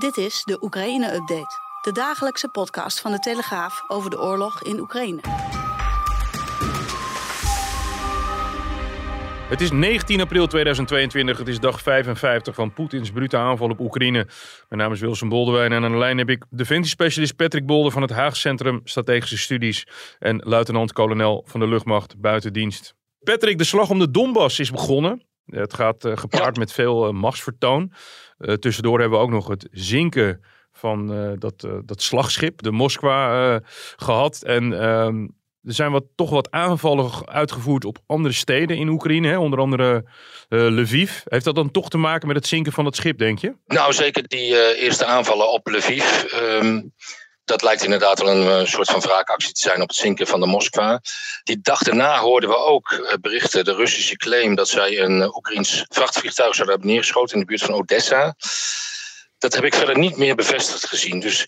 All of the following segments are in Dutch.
Dit is de Oekraïne-update, de dagelijkse podcast van de Telegraaf over de oorlog in Oekraïne. Het is 19 april 2022, het is dag 55 van Poetins brute aanval op Oekraïne. Mijn naam is Wilson Boldewijn en aan de lijn heb ik defensiespecialist Patrick Bolder van het Haag Centrum Strategische Studies en luitenant-kolonel van de luchtmacht buitendienst. Patrick, de slag om de Donbass is begonnen. Het gaat uh, gepaard met veel uh, machtsvertoon. Uh, tussendoor hebben we ook nog het zinken van dat, dat slagschip, de Moskwa, gehad. En ehm, er zijn wat, toch wat aanvallen uitgevoerd op andere steden in Oekraïne, hè? onder andere Lviv. Heeft dat dan toch te maken met het zinken van het schip, denk je? Nou, zeker die eerste aanvallen op Lviv. Um dat lijkt inderdaad wel een, soort van wraakactie te zijn op het zinken van de Moskva. Die dag daarna hoorden we ook eh, berichten, de Russische claim dat zij een uh, Oekraïns vrachtvliegtuig zouden hebben neergeschoten in de buurt van Odessa. Dat heb ik verder niet meer bevestigd gezien. Dus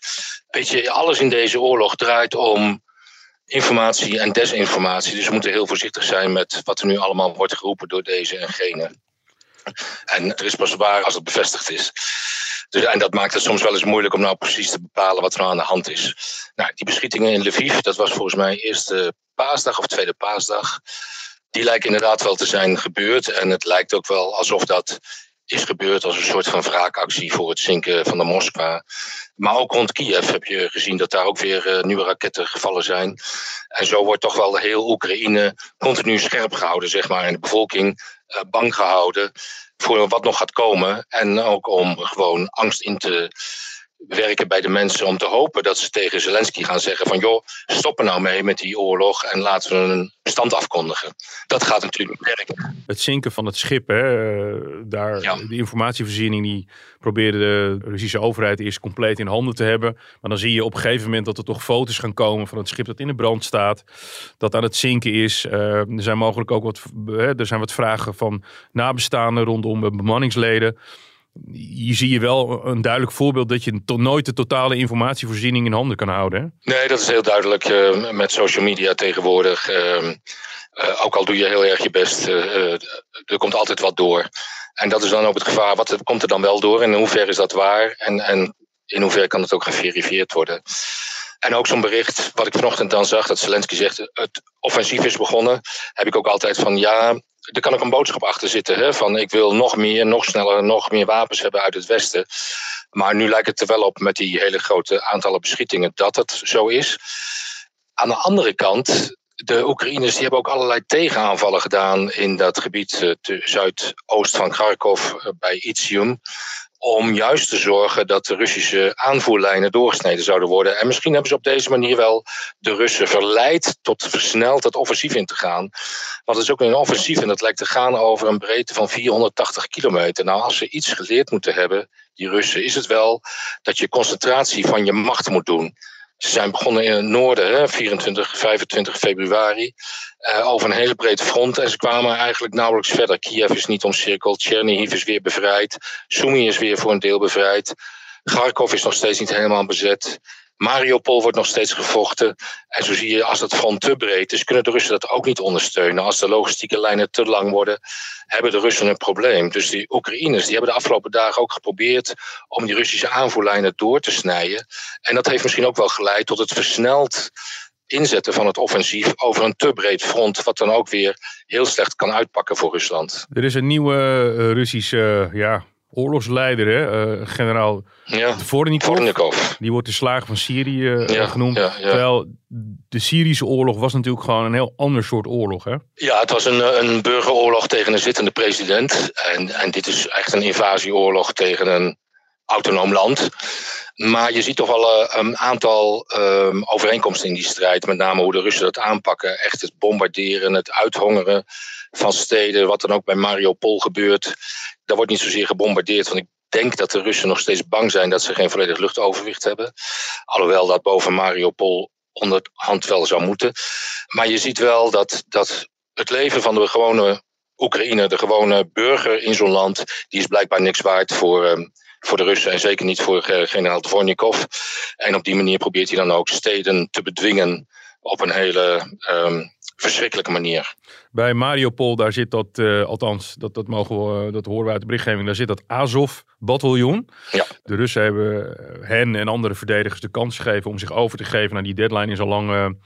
weet je, alles in deze oorlog draait om informatie en desinformatie. Dus we moeten heel voorzichtig zijn met wat er nu allemaal wordt geroepen door deze en gene. En er is pas waar als het bevestigd is. Dus, en dat maakt het soms wel eens moeilijk om nou precies te bepalen wat er nou aan de hand is. Nou, die beschietingen in Lviv, dat was volgens mij eerste paasdag of tweede paasdag. Die lijken inderdaad wel te zijn gebeurd. En het lijkt ook wel alsof dat is gebeurd als een soort van wraakactie voor het zinken van de Moskwa. Maar ook rond Kiev heb je gezien dat daar ook weer uh, nieuwe raketten gevallen zijn. En zo wordt toch wel heel Oekraïne continu scherp gehouden, zeg maar. En de bevolking uh, bang gehouden voor wat nog gaat komen. En ook om gewoon angst in te werken bij de mensen om te hopen dat ze tegen Zelensky gaan zeggen van joh, stop er nou mee met die oorlog en laten we een stand afkondigen. Dat gaat natuurlijk werken. Het zinken van het schip, hè, eh, daar, de informatievoorziening die probeerde de Russische overheid eerst compleet in handen te hebben. Maar dan zie je op een gegeven moment dat er toch foto's gaan komen van het schip dat in de brand staat, dat aan het zinken is. Uh, er zijn mogelijk ook wat, er zijn wat vragen van nabestaanden rondom bemanningsleden hier zie je wel een duidelijk voorbeeld dat je nooit de totale informatievoorziening in handen kan houden. Nee, dat is heel duidelijk uh, met social media tegenwoordig. Uh, uh, ook al doe je heel erg je best, er komt altijd wat door. En dat is dan ook het gevaar. Wat komt er dan wel door en in hoeverre is dat waar? En, en in hoeverre kan het ook geverifieerd worden? En ook zo'n bericht, wat ik vanochtend dan zag, dat Zelensky zegt: het offensief is begonnen. Heb ik ook altijd van ja, er kan ook een boodschap achter zitten. Hè, van ik wil nog meer, nog sneller, nog meer wapens hebben uit het Westen. Maar nu lijkt het er wel op met die hele grote aantallen beschietingen dat het zo is. Aan de andere kant, de Oekraïners die hebben ook allerlei tegenaanvallen gedaan in dat gebied uh, zuidoost van Kharkov uh, bij Izium om juist te zorgen dat de Russische aanvoerlijnen doorgesneden zouden worden. En misschien hebben ze op deze manier wel de Russen verleid tot versneld het offensief in te gaan. Want het is ook een offensief en dat lijkt te gaan over een breedte van 480 kilometer. Nou, als ze iets geleerd moeten hebben, die Russen, is het wel dat je concentratie van je macht moet doen. Ze zijn begonnen in het noorden, hè, 24, 25 februari, uh, over een hele breed front. En ze kwamen eigenlijk nauwelijks verder. Kiev is niet omcirkeld, Chernihiv is weer bevrijd, Sumy is weer voor een deel bevrijd. Kharkov is nog steeds niet helemaal bezet. Mariupol wordt nog steeds gevochten. En zo zie je, als het front te breed is, kunnen de Russen dat ook niet ondersteunen. Als de logistieke lijnen te lang worden, hebben de Russen een probleem. Dus die Oekraïners die hebben de afgelopen dagen ook geprobeerd om die Russische aanvoerlijnen door te snijden. En dat heeft misschien ook wel geleid tot het versneld inzetten van het offensief over een te breed front, wat dan ook weer heel slecht kan uitpakken voor Rusland. Er is een nieuwe uh, Russische ja, oorlogsleider, hè? Uh, generaal ja, Vornikov. Die wordt de slager van Syrië uh, ja, genoemd. Ja, Terwijl de Syrische oorlog was natuurlijk gewoon een heel ander soort oorlog. Hè? Ja, het was een, een burgeroorlog tegen een zittende president. En, en dit is echt een invasieoorlog tegen een autonoom land. Maar je ziet toch wel uh, een aantal um, overeenkomsten in die strijd. Met name hoe de Russen dat aanpakken. Echt het bombarderen, het uithongeren van steden. Wat dan ook bij Mariupol gebeurt. Daar wordt niet zozeer gebombardeerd. Want ik denk dat de Russen nog steeds bang zijn dat ze geen volledig luchtoverwicht hebben. Alhoewel dat boven Mariupol onderhand wel zou moeten. Maar je ziet wel dat, dat het leven van de gewone Oekraïne, de gewone burger in zo'n land, die is blijkbaar niks waard voor, um, voor de Russen en zeker niet voor generaal Dvornikov. En op die manier probeert hij dan ook steden te bedwingen op een hele um, verschrikkelijke manier. Bij Mariupol, daar zit dat, uh, althans, dat, dat, mogen we, dat horen we uit de berichtgeving, daar zit dat Azov-bataljon. Ja. De Russen hebben hen en andere verdedigers de kans gegeven om zich over te geven. Nou, die deadline is al lang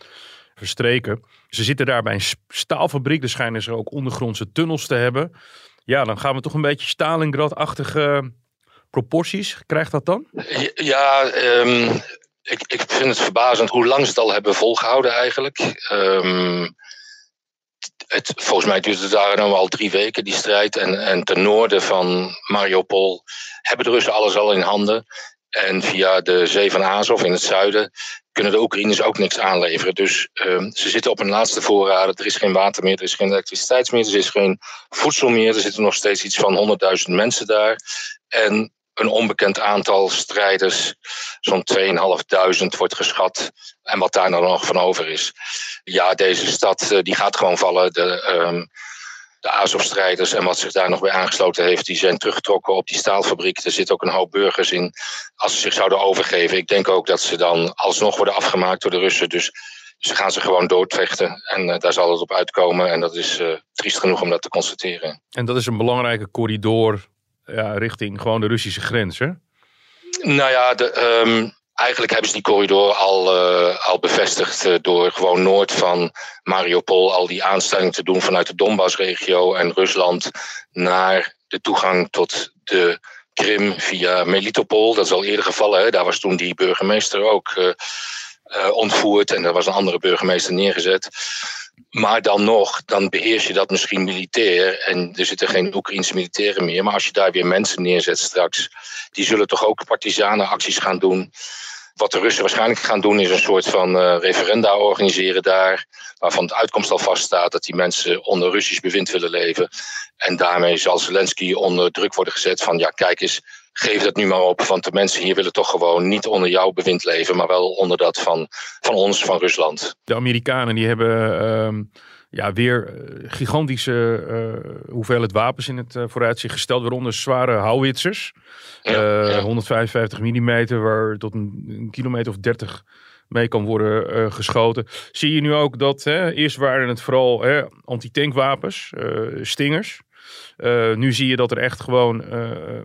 verstreken. Ze zitten daar bij een staalfabriek. Er schijnen ze ook ondergrondse tunnels te hebben. Ja, dan gaan we toch een beetje Stalingrad-achtige proporties. Krijgt dat dan? Ja, um, ik, ik vind het verbazend hoe lang ze het al hebben volgehouden eigenlijk. Um, het, volgens mij duurt het daar nu al drie weken, die strijd. En, en ten noorden van Mariupol hebben de Russen alles al in handen. En via de zee van Azov in het zuiden kunnen de Oekraïners ook niks aanleveren. Dus um, ze zitten op een laatste voorraden. Er is geen water meer, er is geen elektriciteit meer, er is geen voedsel meer. Er zitten nog steeds iets van 100.000 mensen daar. En een onbekend aantal strijders, zo'n 2500 wordt geschat. En wat daar nou nog van over is. Ja, deze stad eh, die gaat gewoon vallen. De, um, de Azov-strijders en wat zich daar nog bij aangesloten heeft, die zijn teruggetrokken op die staalfabriek. Er zitten ook een hoop burgers in. Als ze zich zouden overgeven, ik denk ook dat ze dan alsnog worden afgemaakt door de Russen. Dus ze gaan ze gewoon doodvechten. En uh, daar zal het op uitkomen. En dat is uh, triest genoeg om dat te constateren. En dat is een belangrijke corridor ja, richting gewoon de Russische grens, hè? Nou ja, de, um, eigenlijk hebben ze die corridor al, uh, al bevestigd uh, door gewoon noord van Mariupol al die aanstellingen te doen vanuit de Donbass-regio en Rusland naar de toegang tot de Krim via Melitopol. Dat is al eerder gevallen. Hè? Daar was toen die burgemeester ook uh, ontvoerd en er was een andere burgemeester neergezet. Maar dan nog, dan beheers je dat misschien militair. En er zitten geen Oekraïnse militairen meer. Maar als je daar weer mensen neerzet straks, die zullen toch ook partisanenacties gaan doen. Wat de Russen waarschijnlijk gaan doen, is een soort van uh, referenda organiseren daar. Waarvan de uitkomst al vaststaat dat die mensen onder Russisch bewind willen leven. En daarmee zal Zelensky onder druk worden gezet van ja, kijk eens, geef dat nu maar op. Want de mensen hier willen toch gewoon niet onder jouw bewind leven, maar wel onder dat van, van ons, van Rusland. De Amerikanen die hebben uh, ja, weer gigantische uh, hoeveelheid wapens in het uh, vooruitzicht gesteld, waaronder zware houwitsers. Ja, ja. 155 mm, waar tot een, een, kilometer of 30 mee kan worden uh, geschoten. Zie je nu ook dat, hè, eerst waren het vooral antitankwapens, stingers. Uh, nu zie je dat er echt gewoon uh,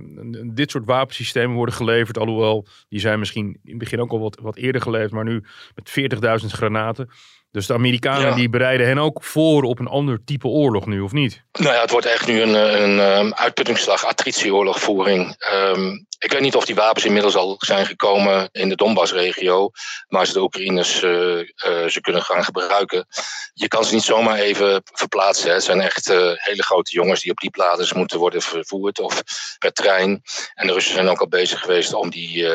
dit soort wapensystemen worden geleverd. Alhoewel, die zijn misschien in het begin ook al wat, wat eerder geleverd. Maar nu met 40.000 granaten. Dus de Amerikanen ja. die bereiden hen ook voor op een ander type oorlog nu, of niet? Nou ja, het wordt echt nu een, een, een uitputtingsslag, attritieoorlogvoering. Um, ik weet niet of die wapens inmiddels al zijn gekomen in de Donbass-regio, maar ze de Oekraïners uh, uh, ze kunnen gaan gebruiken. Je kan ze niet zomaar even verplaatsen. Hè. Het zijn echt uh, hele grote jongens die op diepladers moeten worden vervoerd of per trein. En de Russen zijn ook al bezig geweest om die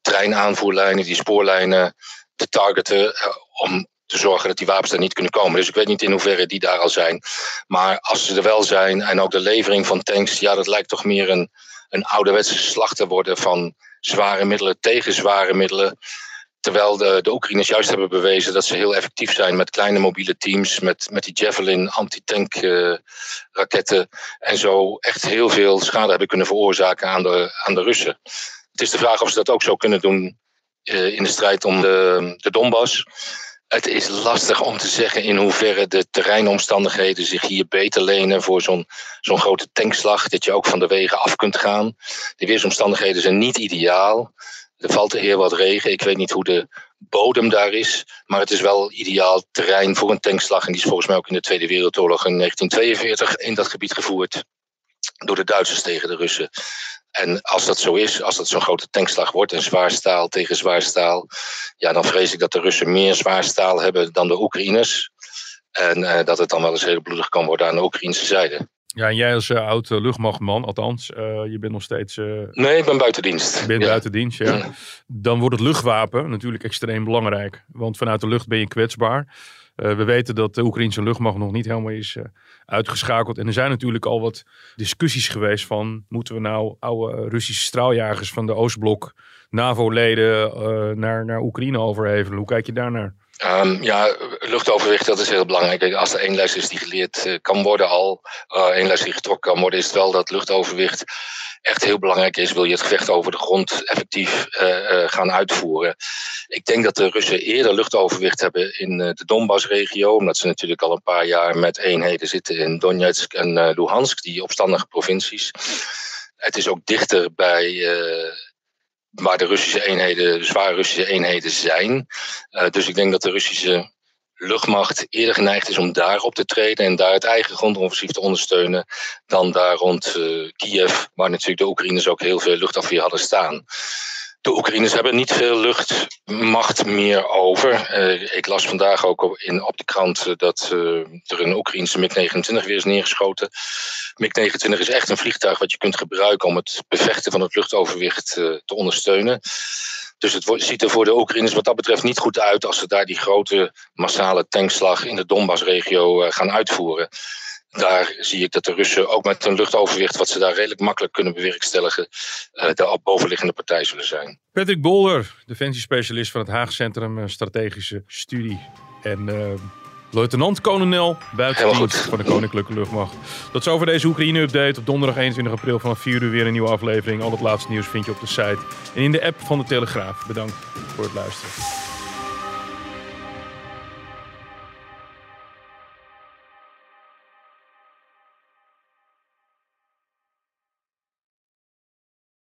treinaanvoerlijnen, die spoorlijnen te targeten, om te zorgen dat die wapens er niet kunnen komen. Dus ik weet niet in hoeverre die daar al zijn. Maar als ze er wel zijn en ook de levering van tanks, ja, dat lijkt toch meer een, een ouderwetse slag te worden van zware middelen tegen zware middelen. Terwijl de, de Oekraïners juist hebben bewezen dat ze heel effectief zijn met kleine mobiele teams, met, met die Javelin anti-tank uh, raketten. En zo echt heel veel schade hebben kunnen veroorzaken aan de, aan de Russen. Het is de vraag of ze dat ook zo kunnen doen uh, in de strijd om de, de Donbass. Het is lastig om te zeggen in hoeverre de terreinomstandigheden zich hier beter lenen voor zo'n zo'n grote tankslag. Dat je ook van de wegen af kunt gaan. De weersomstandigheden zijn niet ideaal. Er valt heel wat regen. Ik weet niet hoe de bodem daar is. Maar het is wel ideaal terrein voor een tankslag. En die is volgens mij ook in de Tweede Wereldoorlog in 1942 in dat gebied gevoerd. Door de Duitsers tegen de Russen. En als dat zo is, als dat zo'n grote tankslag wordt en zwaar staal tegen zwaar staal, ja, dan vrees ik dat de Russen meer zwaar staal hebben dan de Oekraïners. En uh, dat het dan wel eens heel bloedig kan worden aan de Oekraïnse zijde. Ja, en jij als uh, oud uh, luchtmachtman, althans, je bent nog steeds... nee, ik ben buiten dienst. Je bent ja. buiten dienst, ja. ja. Dan wordt het luchtwapen natuurlijk extreem belangrijk. Want vanuit de lucht ben je kwetsbaar. Uh, we weten dat de Oekraïnse luchtmacht nog niet helemaal is uh, uitgeschakeld. En er zijn natuurlijk al wat discussies geweest van... moeten we nou oude Russische straaljagers van de Oostblok... NAVO-leden uh, naar, naar Oekraïne overhevelen? Hoe kijk je daarnaar? Um, ja, luchtoverwicht, dat is heel belangrijk. Als er één les is die geleerd kan worden al, één les die getrokken kan worden, is het wel dat luchtoverwicht echt heel belangrijk is, wil je het gevecht over de grond effectief uh, uh, gaan uitvoeren. Ik denk dat de Russen eerder luchtoverwicht hebben in uh, de Donbass-regio, omdat ze natuurlijk al een paar jaar met eenheden zitten in Donetsk en Luhansk, die opstandige provincies. Het is ook dichter bij waar de Russische eenheden, de zware Russische eenheden zijn. dus ik denk dat de Russische luchtmacht eerder geneigd is om daar op te treden en daar het eigen grondoffensief te ondersteunen dan daar rond Kiev, waar natuurlijk de Oekraïners ook heel veel luchtafweer hadden staan. De Oekraïners hebben niet veel luchtmacht meer over. Uh, ik las vandaag ook in, op de krant uh, dat uh, er een Oekraïnse MiG-29 weer is neergeschoten. MiG-29 is echt een vliegtuig wat je kunt gebruiken om het bevechten van het luchtoverwicht te ondersteunen. Dus het ziet er voor de Oekraïners wat dat betreft niet goed uit als ze daar die grote massale tankslag in de Donbass-regio gaan uitvoeren daar zie ik dat de Russen ook met een luchtoverwicht, wat ze daar redelijk makkelijk kunnen bewerkstelligen, uh, de bovenliggende partij zullen zijn. Patrick Bolder, defensiespecialist van het Haag Centrum Strategische Studie. En uh, luitenant-kolonel buitendienst van de Koninklijke Luchtmacht. Tot zover deze Oekraïne-update. Op donderdag 21 april vanaf 4 uur weer een nieuwe aflevering. Al het laatste nieuws vind je op de site en in de app van de Telegraaf. Bedankt voor het luisteren.